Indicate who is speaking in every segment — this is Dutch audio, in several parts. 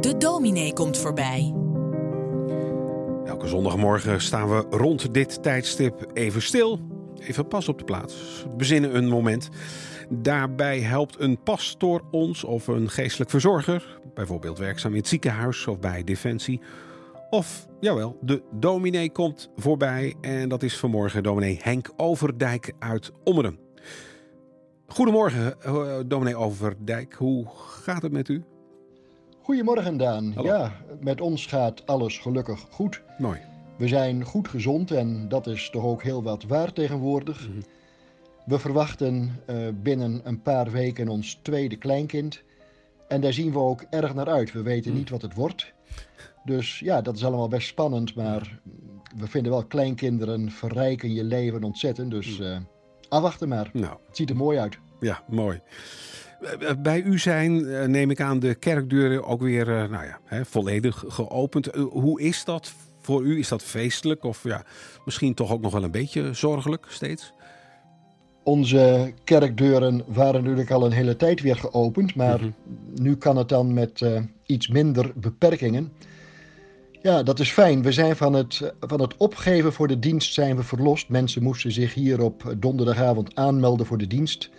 Speaker 1: De dominee komt voorbij.
Speaker 2: Elke zondagmorgen staan we rond dit tijdstip even stil. Even pas op de plaats. Bezinnen een moment. Daarbij helpt een pastoor ons of een geestelijk verzorger, bijvoorbeeld werkzaam in het ziekenhuis of bij Defensie. Of, jawel, de dominee komt voorbij en dat is vanmorgen dominee Henk Overdijk uit Ommeren. Goedemorgen, eh, dominee Overdijk. Hoe gaat het met u?
Speaker 3: Goedemorgen Daan.
Speaker 2: Hallo.
Speaker 3: Ja, met ons gaat alles gelukkig goed.
Speaker 2: Mooi.
Speaker 3: We zijn goed gezond en dat is toch ook heel wat waard tegenwoordig.
Speaker 2: Mhm.
Speaker 3: We verwachten eh, binnen een paar weken ons tweede kleinkind. En daar zien we ook erg naar uit. We weten
Speaker 2: Mhm.
Speaker 3: niet wat het wordt. Dus ja, dat is allemaal best spannend. Maar we vinden wel kleinkinderen verrijken je leven ontzettend. Dus
Speaker 2: Mhm.
Speaker 3: eh, afwachten maar.
Speaker 2: Nou,
Speaker 3: Het ziet er mooi uit.
Speaker 2: ja, mooi. Bij u zijn, eh, neem ik aan, de kerkdeuren ook weer eh, nou ja, hè, volledig geopend. Eh, Hoe is dat voor u? Is dat feestelijk of ja, misschien toch ook nog wel een beetje zorgelijk steeds?
Speaker 3: Onze kerkdeuren waren natuurlijk al een hele tijd weer geopend, maar
Speaker 2: Mhm.
Speaker 3: nu kan het dan met iets minder beperkingen. Ja, dat is fijn. We zijn van het, van het opgeven voor de dienst zijn we verlost. Mensen moesten zich hier op donderdagavond aanmelden voor de dienst.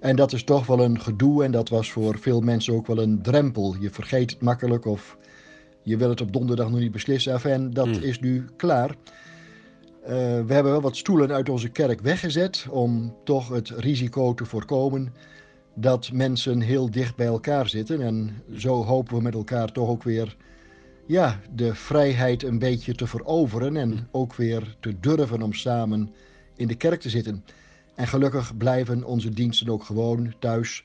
Speaker 3: En dat is toch wel een gedoe en dat was voor veel mensen ook wel een drempel. Je vergeet het makkelijk of je wil het op donderdag nog niet beslissen. En dat
Speaker 2: Mm.
Speaker 3: is nu klaar. Eh, we hebben wel wat stoelen uit onze kerk weggezet om toch het risico te voorkomen dat mensen heel dicht bij elkaar zitten. En zo hopen we met elkaar toch ook weer ja, de vrijheid een beetje te veroveren en ook weer te durven om samen in de kerk te zitten. En gelukkig blijven onze diensten ook gewoon thuis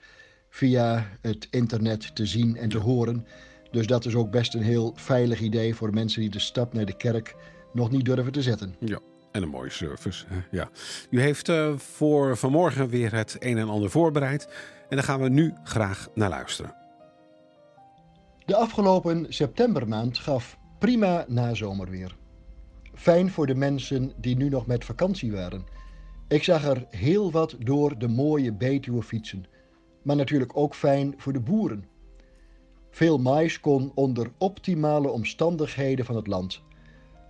Speaker 3: via het internet te zien en te horen. Dus dat is ook best een heel veilig idee voor mensen die de stap naar de kerk nog niet durven te zetten.
Speaker 2: Ja, en een mooie service. hè, Ja. U heeft eh, voor vanmorgen weer het een en ander voorbereid. En daar gaan we nu graag naar luisteren.
Speaker 3: De afgelopen septembermaand gaf prima nazomerweer. Fijn voor de mensen die nu nog met vakantie waren. Ik zag er heel wat door de mooie Betuwe fietsen. Maar natuurlijk ook fijn voor de boeren. Veel mais kon onder optimale omstandigheden van het land.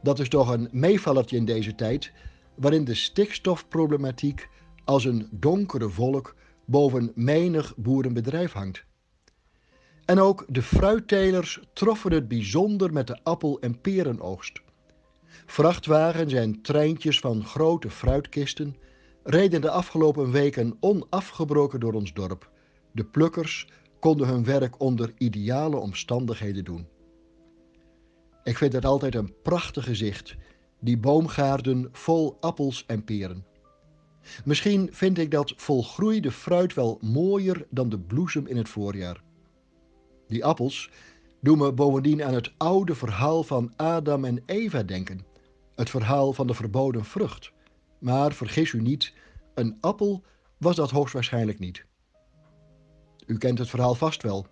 Speaker 3: Dat is toch een meevallertje in deze tijd, waarin de stikstofproblematiek als een donkere wolk boven menig boerenbedrijf hangt. En ook de fruittelers troffen het bijzonder met de appel- en perenoogst. Vrachtwagens en treintjes van grote fruitkisten reden de afgelopen weken onafgebroken door ons dorp. De plukkers konden hun werk onder ideale omstandigheden doen. Ik vind het altijd een prachtig gezicht, die boomgaarden vol appels en peren. Misschien vind ik dat volgroeide fruit wel mooier dan de bloesem in het voorjaar. Die appels doen me bovendien aan het oude verhaal van Adam en Eva denken. Het verhaal van de verboden vrucht. Maar vergis u niet, een appel was dat hoogstwaarschijnlijk niet. U kent het verhaal vast wel.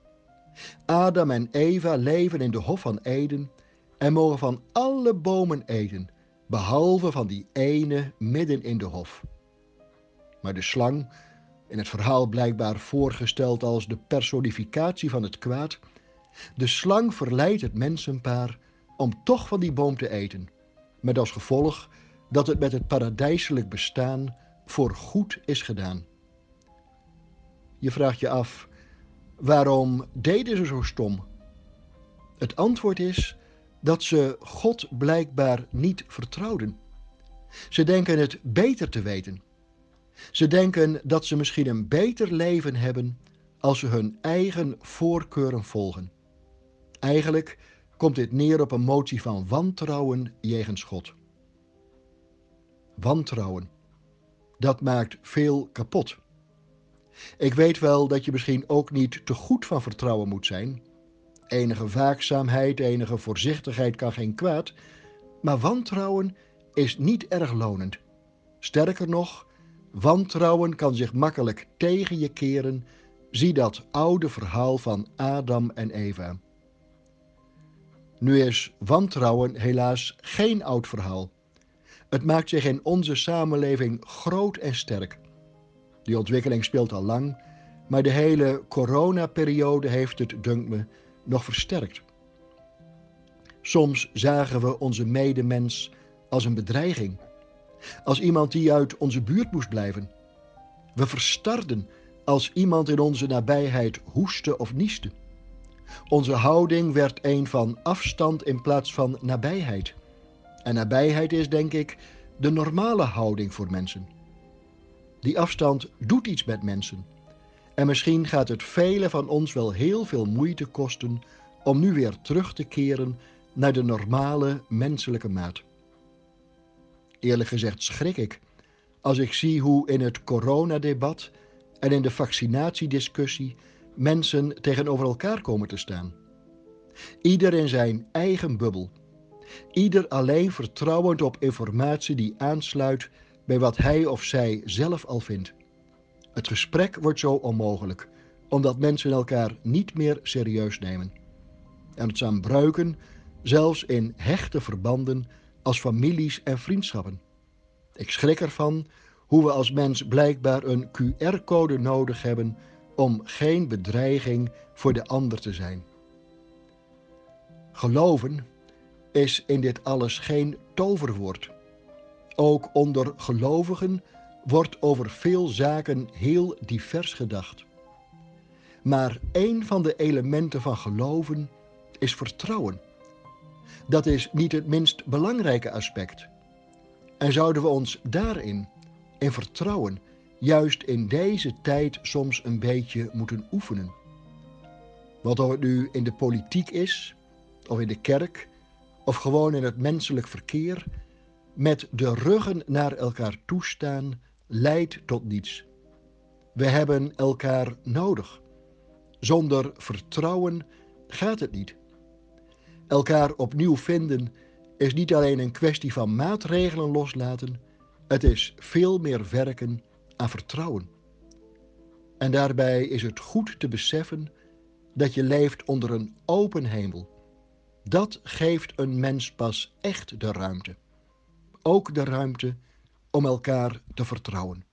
Speaker 3: Adam en Eva leven in de Hof van Eden en mogen van alle bomen eten, behalve van die ene midden in de hof. Maar de slang, in het verhaal blijkbaar voorgesteld als de personificatie van het kwaad, de slang verleidt het mensenpaar om toch van die boom te eten, met als gevolg dat het met het paradijselijk bestaan voor goed is gedaan. Je vraagt je af, waarom deden ze zo stom? Het antwoord is dat ze God blijkbaar niet vertrouwden. Ze denken het beter te weten. Ze denken dat ze misschien een beter leven hebben als ze hun eigen voorkeuren volgen. Eigenlijk komt dit neer op een motie van wantrouwen jegens God. Wantrouwen. Dat maakt veel kapot. Ik weet wel dat je misschien ook niet te goed van vertrouwen moet zijn. Enige waakzaamheid, enige voorzichtigheid kan geen kwaad. Maar wantrouwen is niet erg lonend. Sterker nog, wantrouwen kan zich makkelijk tegen je keren. Zie dat oude verhaal van Adam en Eva. Nu is wantrouwen helaas geen oud verhaal. Het maakt zich in onze samenleving groot en sterk. Die ontwikkeling speelt al lang, maar de hele coronaperiode heeft het, dunkt me, nog versterkt. Soms zagen we onze medemens als een bedreiging, als iemand die uit onze buurt moest blijven. We verstarden als iemand in onze nabijheid hoestte of nieste. Onze houding werd een van afstand in plaats van nabijheid. En nabijheid is, denk ik, de normale houding voor mensen. Die afstand doet iets met mensen. En misschien gaat het velen van ons wel heel veel moeite kosten om nu weer terug te keren naar de normale menselijke maat. Eerlijk gezegd schrik ik als ik zie hoe in het coronadebat en in de vaccinatiediscussie mensen tegenover elkaar komen te staan. Ieder in zijn eigen bubbel. Ieder alleen vertrouwend op informatie die aansluit bij wat hij of zij zelf al vindt. Het gesprek wordt zo onmogelijk, omdat mensen elkaar niet meer serieus nemen. En het zijn bruiken, zelfs in hechte verbanden als families en vriendschappen. Ik schrik ervan hoe we als mens blijkbaar een QR-code nodig hebben om geen bedreiging voor de ander te zijn. Geloven is in dit alles geen toverwoord. Ook onder gelovigen wordt over veel zaken heel divers gedacht. Maar een van de elementen van geloven is vertrouwen. Dat is niet het minst belangrijke aspect. En zouden we ons daarin, in vertrouwen, juist in deze tijd soms een beetje moeten oefenen? Wat of het nu in de politiek is, of in de kerk, of gewoon in het menselijk verkeer, met de ruggen naar elkaar toestaan leidt tot niets. We hebben elkaar nodig. Zonder vertrouwen gaat het niet. Elkaar opnieuw vinden is niet alleen een kwestie van maatregelen loslaten, het is veel meer werken aan vertrouwen. En daarbij is het goed te beseffen dat je leeft onder een open hemel. Dat geeft een mens pas echt de ruimte. Ook de ruimte om elkaar te vertrouwen.